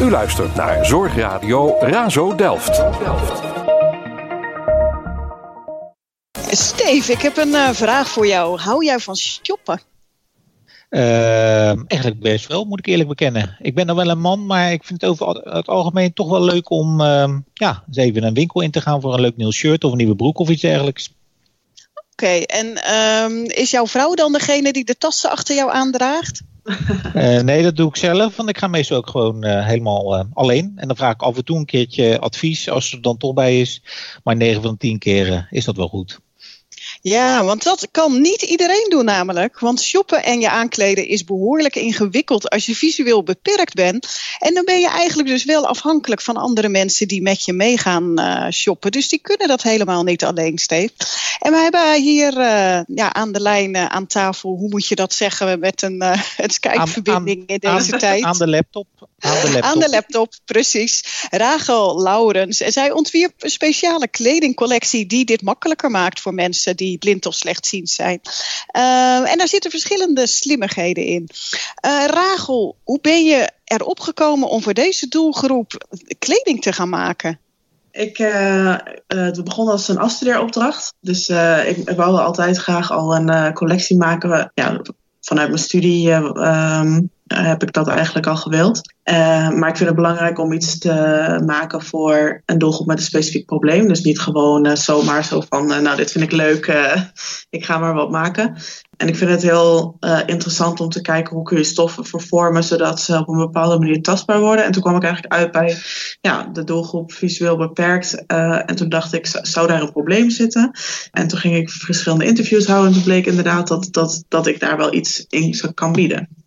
U luistert naar Zorgradio Razo Delft. Steve, ik heb een uh, vraag voor jou. Hou jij van shoppen? Uh, eigenlijk best wel, moet ik eerlijk bekennen. Ik ben dan wel een man, maar ik vind het over het algemeen toch wel leuk om uh, ja, eens even een winkel in te gaan voor een leuk nieuw shirt of een nieuwe broek of iets dergelijks. Oké, okay, en um, is jouw vrouw dan degene die de tassen achter jou aandraagt? Uh, nee, dat doe ik zelf, want ik ga meestal ook gewoon uh, helemaal uh, alleen. En dan vraag ik af en toe een keertje advies als er dan toch bij is. Maar 9 van de 10 keer is dat wel goed. Ja, want dat kan niet iedereen doen namelijk. Want shoppen en je aankleden is behoorlijk ingewikkeld als je visueel beperkt bent. En dan ben je eigenlijk dus wel afhankelijk van andere mensen die met je meegaan uh, shoppen. Dus die kunnen dat helemaal niet alleen, Steve. En we hebben hier uh, ja, aan de lijn uh, aan tafel, hoe moet je dat zeggen, met een, uh, Skype-verbinding in deze aan, tijd. Aan de laptop. Aan de laptop. Aan de laptop, precies. Rachel Laurens. En zij ontwierp een speciale kledingcollectie die dit makkelijker maakt voor mensen die blind of slechtziend zijn. Uh, en daar zitten verschillende slimmigheden in. Uh, Rachel, hoe ben je erop gekomen om voor deze doelgroep kleding te gaan maken? Ik, uh, het begon als een afstudeeropdracht. Dus ik, ik wilde altijd graag al een collectie maken. Ja, vanuit mijn studie um, heb ik dat eigenlijk al gewild. Uh, maar ik vind het belangrijk om iets te maken voor een doelgroep met een specifiek probleem. Dus niet gewoon uh, zomaar zo van, nou dit vind ik leuk, ik ga maar wat maken. En ik vind het heel interessant om te kijken hoe kun je stoffen vervormen zodat ze op een bepaalde manier tastbaar worden. En toen kwam ik eigenlijk uit bij ja, de doelgroep visueel beperkt. en toen dacht ik, zou daar een probleem zitten? En toen ging ik verschillende interviews houden en toen bleek inderdaad dat, dat, dat ik daar wel iets in kan bieden.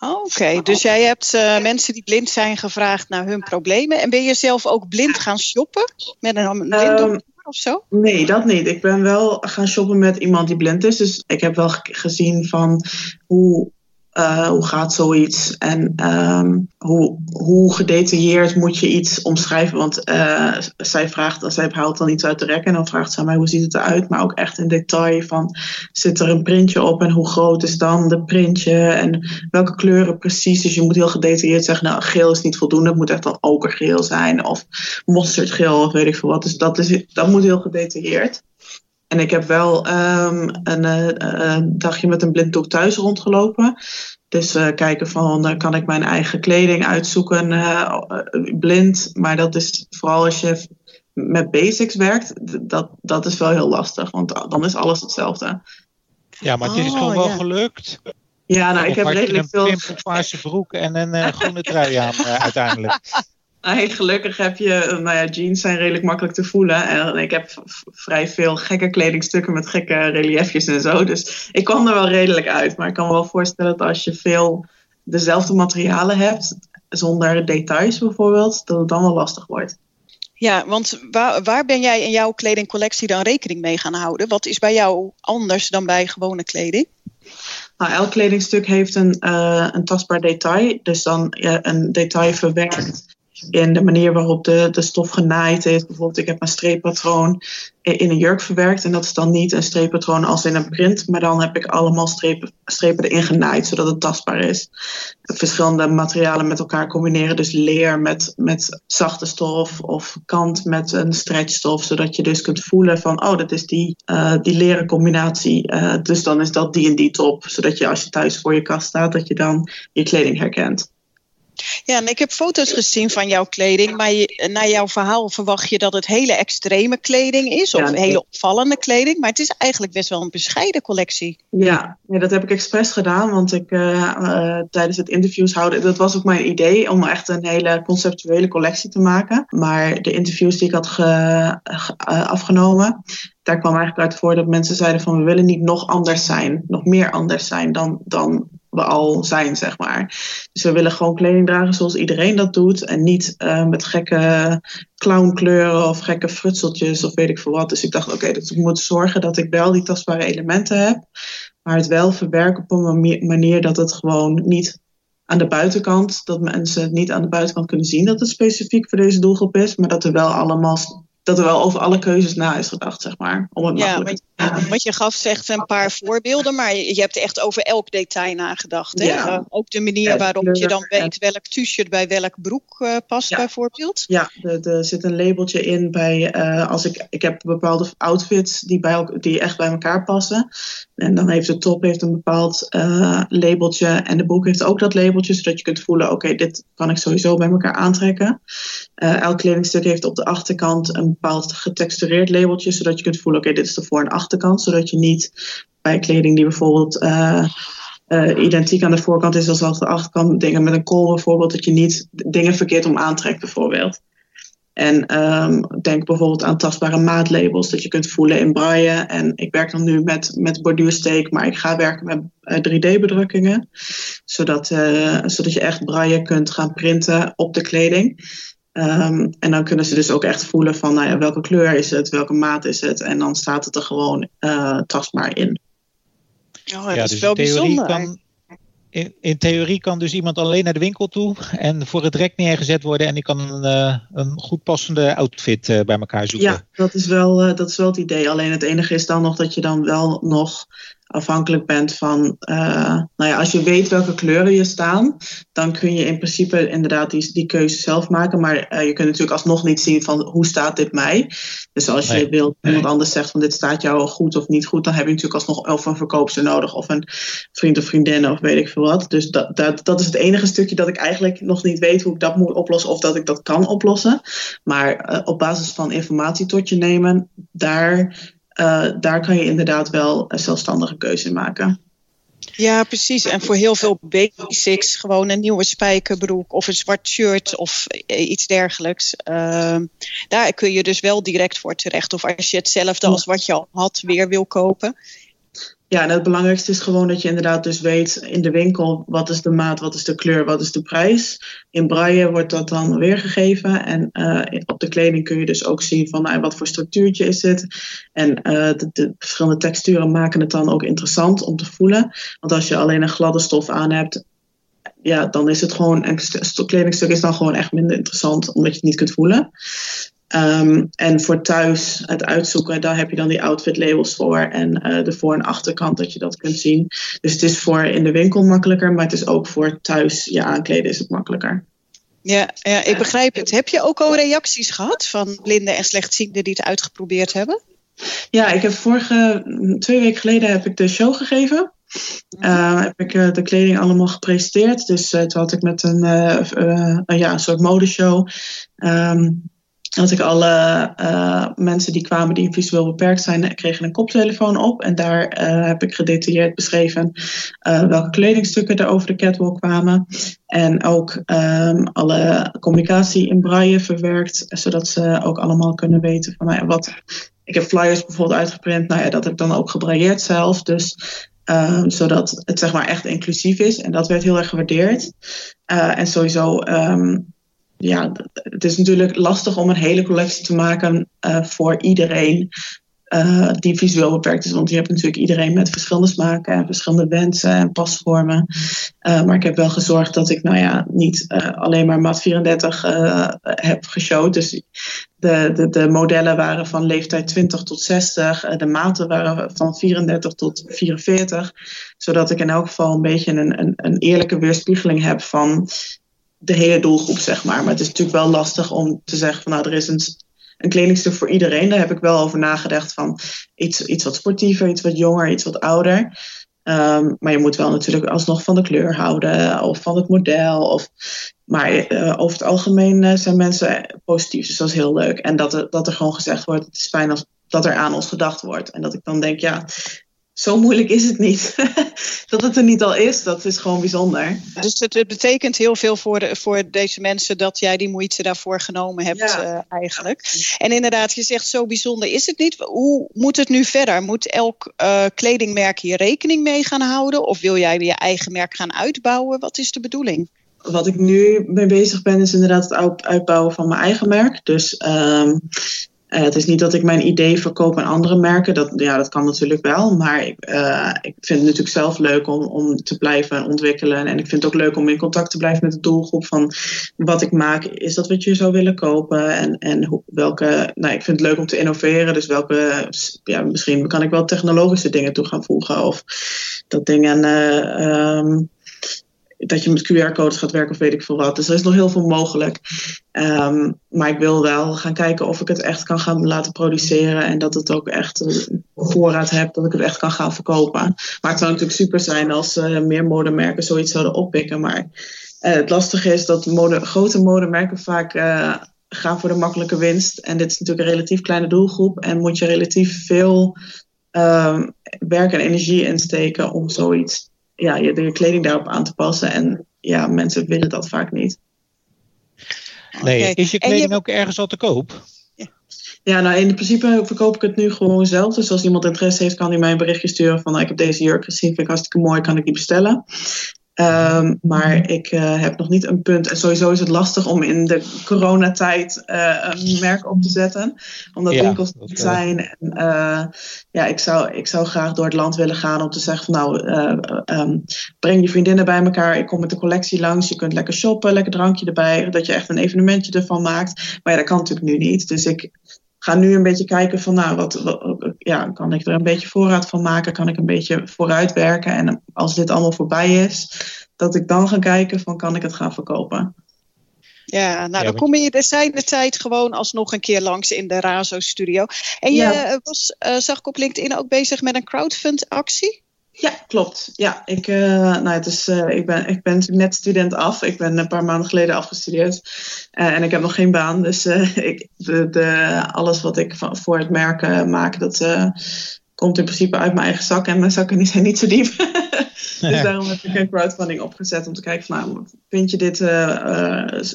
Oké, okay, dus jij hebt uh, mensen die blind zijn gevraagd naar hun problemen. En ben je zelf ook blind gaan shoppen met een blinddoek um, of zo? Nee, dat niet. Ik ben wel gaan shoppen met iemand die blind is. Dus ik heb wel gezien van hoe uh, hoe gaat zoiets en um, hoe, hoe gedetailleerd moet je iets omschrijven? Want uh, zij vraagt, zij haalt dan iets uit de rek en dan vraagt ze mij hoe ziet het eruit, maar ook echt in detail van zit er een printje op en hoe groot is dan de printje en welke kleuren precies. Dus je moet heel gedetailleerd zeggen, nou geel is niet voldoende, het moet echt dan okergeel zijn of mosterdgeel of weet ik veel wat. Dus dat, is, dat moet heel gedetailleerd. En ik heb wel um, een, uh, een, dagje met een blinddoek thuis rondgelopen. Dus uh, kijken van, uh, kan ik mijn eigen kleding uitzoeken blind? Maar dat is vooral als je met basics werkt, dat, dat is wel heel lastig. Want dan is alles hetzelfde. Ja, maar het is oh, gewoon wel ja. gelukt. Ja, nou, ik heb redelijk veel... Een paarse broek en een groene trui aan uiteindelijk. Gelukkig heb je, nou ja, jeans zijn redelijk makkelijk te voelen. En ik heb vrij veel gekke kledingstukken met gekke reliefjes en zo. Dus ik kwam er wel redelijk uit. Maar ik kan me wel voorstellen dat als je veel dezelfde materialen hebt, zonder details bijvoorbeeld, dat het dan wel lastig wordt. Ja, want waar, waar ben jij in jouw kledingcollectie dan rekening mee gaan houden? Wat is bij jou anders dan bij gewone kleding? Nou, elk kledingstuk heeft een, uh, een tastbaar detail. Dus dan een detail verwerkt in de manier waarop de, de stof genaaid is. Bijvoorbeeld, ik heb een streeppatroon in een jurk verwerkt. En dat is dan niet een streeppatroon als in een print, maar dan heb ik allemaal strepen, strepen erin genaaid, zodat het tastbaar is. Verschillende materialen met elkaar combineren, dus leer met, met zachte stof of kant met een stretchstof, zodat je dus kunt voelen van, oh, dat is die, uh, die leren combinatie. Uh, dus dan is dat die en die top, zodat je als je thuis voor je kast staat, dat je dan je kleding herkent. Ja, en ik heb foto's gezien van jouw kleding, maar je, naar jouw verhaal verwacht je dat het hele extreme kleding is, of ja, hele opvallende kleding, maar het is eigenlijk best wel een bescheiden collectie. Ja, nee, dat heb ik expres gedaan, want ik uh, uh, tijdens het interviews houden, dat was ook mijn idee om echt een hele conceptuele collectie te maken. Maar de interviews die ik had ge, ge, uh, afgenomen, daar kwam eigenlijk uit voor dat mensen zeiden van we willen niet nog anders zijn, nog meer anders zijn dan, dan we al zijn, zeg maar. Dus we willen gewoon kleding dragen zoals iedereen dat doet. En niet uh, met gekke clownkleuren of gekke frutseltjes of weet ik veel wat. Dus ik dacht, oké, okay, dus ik moet zorgen dat ik wel die tastbare elementen heb. Maar het wel verwerken op een manier dat het gewoon niet aan de buitenkant, dat mensen het niet aan de buitenkant kunnen zien dat het specifiek voor deze doelgroep is. Maar dat er wel allemaal dat er wel over alle keuzes na is gedacht, zeg maar. Om het ja, Want je gaf zegt een paar voorbeelden, maar je hebt echt over elk detail nagedacht. Hè? Ja. Uh, ook de manier waarop je dan weet welk t-shirt bij welk broek uh, past, Ja. bijvoorbeeld. Ja, er, zit een labeltje in bij eh, als ik, ik heb bepaalde outfits die, bij, die echt bij elkaar passen. En dan heeft de top heeft een bepaald eh, labeltje en de broek heeft ook dat labeltje, zodat je kunt voelen, oké, dit kan ik sowieso bij elkaar aantrekken. Eh, elk kledingstuk heeft op de achterkant een bepaald getextureerd labeltje, zodat je kunt voelen, oké, dit is de voor- en achterkant, zodat je niet bij kleding die bijvoorbeeld eh, eh, identiek aan de voorkant is als aan de achterkant, dingen met een kool bijvoorbeeld, dat je niet dingen verkeerd om aantrekt bijvoorbeeld. En ehm, denk bijvoorbeeld aan tastbare maatlabels, dat je kunt voelen in braille. En ik werk dan nu met, met borduursteek, maar ik ga werken met eh, 3D-bedrukkingen. Zodat, zodat je echt braille kunt gaan printen op de kleding. Ehm, en dan kunnen ze dus ook echt voelen van nou ja, welke kleur is het, welke maat is het. En dan staat het er gewoon eh, tastbaar in. Oh, dat ja, is dus wel in theorie, bijzonder. kan, in, in theorie kan dus iemand alleen naar de winkel toe en voor het rek neergezet worden en die kan een, eh, een goed passende outfit eh, bij elkaar zoeken. Ja, dat is, wel, eh, dat is wel het idee. Alleen het enige is dan nog dat je dan wel nog afhankelijk bent van, eh, nou ja, als je weet welke kleuren je staan, dan kun je in principe inderdaad die, die keuze zelf maken. Maar eh, je kunt natuurlijk alsnog niet zien van hoe staat dit mij. Dus als je Nee. wilt, iemand anders zegt van dit staat jou goed of niet goed, dan heb je natuurlijk alsnog of een verkoopster nodig of een vriend of vriendin of weet ik veel wat. Dus dat, dat, dat is het enige stukje dat ik eigenlijk nog niet weet hoe ik dat moet oplossen of dat ik dat kan oplossen. Maar eh, op basis van informatie tot je nemen, daar, daar kan je inderdaad wel een zelfstandige keuze in maken. Ja, precies. En voor heel veel basics, gewoon een nieuwe spijkerbroek of een zwart shirt of eh, iets dergelijks. Ehm, daar kun je dus wel direct voor terecht. Of als je hetzelfde als wat je al had weer wil kopen. Ja, en het belangrijkste is gewoon dat je inderdaad dus weet in de winkel wat is de maat, wat is de kleur, wat is de prijs. In braille wordt dat dan weergegeven en eh, op de kleding kun je dus ook zien van nou, wat voor structuurtje is dit. En eh, de, de verschillende texturen maken het dan ook interessant om te voelen. Want als je alleen een gladde stof aan hebt, ja, dan is het gewoon, een st- st- kledingstuk is dan gewoon echt minder interessant omdat je het niet kunt voelen. Ehm, en voor thuis het uitzoeken, daar heb je dan die outfit labels voor en eh, de voor- en achterkant dat je dat kunt zien. Dus het is voor in de winkel makkelijker, maar het is ook voor thuis je aankleden is het makkelijker. Ja, ja, ik begrijp het. Heb je ook al reacties gehad van blinden en slechtzienden die het uitgeprobeerd hebben? Ja, ik heb vorige, twee weken geleden heb ik de show gegeven. Uh, heb ik uh, de kleding allemaal gepresenteerd. Dus uh, toen had ik met een, ja, een soort modeshow. Um, had ik alle uh, mensen die kwamen die visueel beperkt zijn, kregen een koptelefoon op. En daar uh, heb ik gedetailleerd beschreven welke kledingstukken er over de catwalk kwamen. En ook um, alle communicatie in braille verwerkt, zodat ze ook allemaal kunnen weten van nou ja, wat. Ik heb flyers bijvoorbeeld uitgeprint, nou ja, dat heb ik dan ook gebrailleerd zelf. Dus um, zodat het zeg maar echt inclusief is. En dat werd heel erg gewaardeerd. en sowieso ja, het is natuurlijk lastig om een hele collectie te maken uh, voor iedereen uh, die visueel beperkt is. Want je hebt natuurlijk iedereen met verschillende smaken en verschillende wensen en pasvormen. Uh, maar ik heb wel gezorgd dat ik nou ja, niet alleen maar maat 34 heb geshowd. Dus de, de, de modellen waren van leeftijd 20 tot 60. de maten waren van 34 tot 44. Zodat ik in elk geval een beetje een, een, een eerlijke weerspiegeling heb van de hele doelgroep, zeg maar. Maar het is natuurlijk wel lastig om te zeggen van nou, er is een, een kledingstuk voor iedereen. Daar heb ik wel over nagedacht van iets, iets wat sportiever, iets wat jonger, iets wat ouder. Um, maar je moet wel natuurlijk alsnog van de kleur houden of van het model. Of, maar uh, over het algemeen uh, zijn mensen positief, dus dat is heel leuk. En dat er, dat er gewoon gezegd wordt, het is fijn als, dat er aan ons gedacht wordt. En dat ik dan denk, ja, zo moeilijk is het niet. dat het er niet al is, dat is gewoon bijzonder. Dus het, het betekent heel veel voor, de, voor deze mensen dat jij die moeite daarvoor genomen hebt ja. uh, eigenlijk. En inderdaad, je zegt zo bijzonder is het niet. Hoe moet het nu verder? Moet elk uh, kledingmerk hier rekening mee gaan houden? Of wil jij je eigen merk gaan uitbouwen? Wat is de bedoeling? Wat ik nu mee bezig ben, is inderdaad het uitbouwen van mijn eigen merk. Dus um, Uh, het is niet dat ik mijn idee verkoop aan andere merken. Dat, ja, dat kan natuurlijk wel. Maar ik, uh, ik vind het natuurlijk zelf leuk om, om te blijven ontwikkelen. En ik vind het ook leuk om in contact te blijven met de doelgroep. Van wat ik maak, is dat wat je zou willen kopen? En, en welke. Nou, ik vind het leuk om te innoveren. Dus welke. Ja, misschien kan ik wel technologische dingen toe gaan voegen. Of dat dingen. Uh, um, dat je met QR-codes gaat werken of weet ik veel wat. Dus er is nog heel veel mogelijk. Um, maar ik wil wel gaan kijken of ik het echt kan gaan laten produceren. En dat het ook echt een voorraad heb, dat ik het echt kan gaan verkopen. Maar het zou natuurlijk super zijn als uh, meer modemerken zoiets zouden oppikken. Maar uh, het lastige is dat grote modemerken vaak uh, gaan voor de makkelijke winst. En dit is natuurlijk een relatief kleine doelgroep. En moet je relatief veel um, werk en energie insteken om zoiets ja, je, je kleding daarop aan te passen. En ja, mensen willen dat vaak niet. Nee, okay. is je kleding je... ook ergens al te koop? Ja, nou in principe verkoop ik het nu gewoon zelf. Dus als iemand interesse heeft, kan hij mij een berichtje sturen van nou, ik heb deze jurk gezien, vind ik hartstikke mooi, kan ik die bestellen. Um, maar ik uh, heb nog niet een punt. En sowieso is het lastig om in de coronatijd uh, een merk op te zetten. Omdat ja, winkels niet zijn. En, uh, ja, ik zou, ik zou graag door het land willen gaan om te zeggen van nou, um, breng je vriendinnen bij elkaar. Ik kom met de collectie langs. Je kunt lekker shoppen, lekker drankje erbij. Dat je echt een evenementje ervan maakt. Maar ja, dat kan natuurlijk nu niet. Dus ik ga nu een beetje kijken van, nou, wat, wat, ja, kan ik er een beetje voorraad van maken? Kan ik een beetje vooruit werken? En als dit allemaal voorbij is, dat ik dan ga kijken van, kan ik het gaan verkopen? Ja, nou dan kom je de zijde tijd gewoon alsnog een keer langs in de Razo-studio. En je ja. was, uh, zag ik op LinkedIn ook bezig met een crowdfund-actie? Ja, klopt. Ja, ik, uh, nou, het is, uh, ik, ben, ik ben net student af. Ik ben een paar maanden geleden afgestudeerd. Uh, en ik heb nog geen baan. Dus ik, de, de, alles wat ik van, voor het merk maak, dat komt in principe uit mijn eigen zak. En mijn zakken zijn niet zo diep. dus daarom heb ik een crowdfunding opgezet om te kijken van, nou, vind je dit,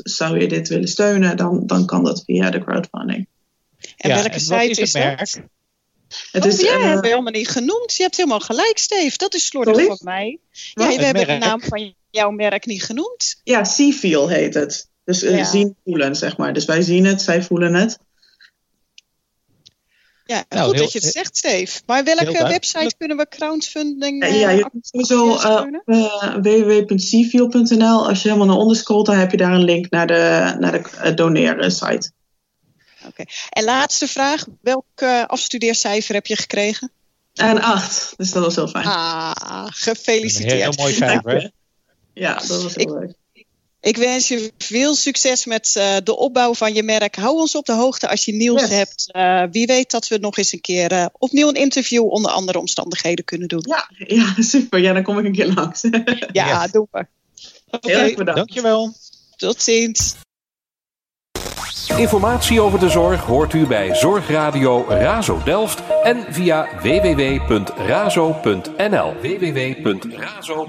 zou je dit willen steunen? Dan, dan kan dat via de crowdfunding. En ja, welke en site is, is dat? Het oh, is, jij uh, hebt helemaal niet genoemd. Je hebt helemaal gelijk, Steve. Dat is slordig van mij. Ja, we hebben de naam van jouw merk niet genoemd. Ja, Seafeel heet het. Dus uh, ja. zien, voelen, zeg maar. Dus wij zien het, zij voelen het. Ja, nou, goed heel, dat je het zegt, Steve. Maar welke website kunnen we crowdfunding uh, Ja, je kunt sowieso uh. Als je helemaal naar onder scrolt, dan heb je daar een link naar de, naar de doneren site. Oké. En laatste vraag. Welk uh, afstudeercijfer heb je gekregen? Een 8. Dus dat was heel fijn. Ah, gefeliciteerd. Een heel mooi cijfer. Ja, dat was heel ik, leuk. Ik wens je veel succes met uh, de opbouw van je merk. Hou ons op de hoogte als je nieuws yes. hebt. Uh, wie weet dat we nog eens een keer uh, opnieuw een interview onder andere omstandigheden kunnen doen. Ja, ja super. Ja, dan kom ik een keer langs. ja, ja, doen we. Oké, okay, dankjewel. Tot ziens. Informatie over de zorg hoort u bij Zorgradio Razo Delft en via www.razo.nl. www.razo.nl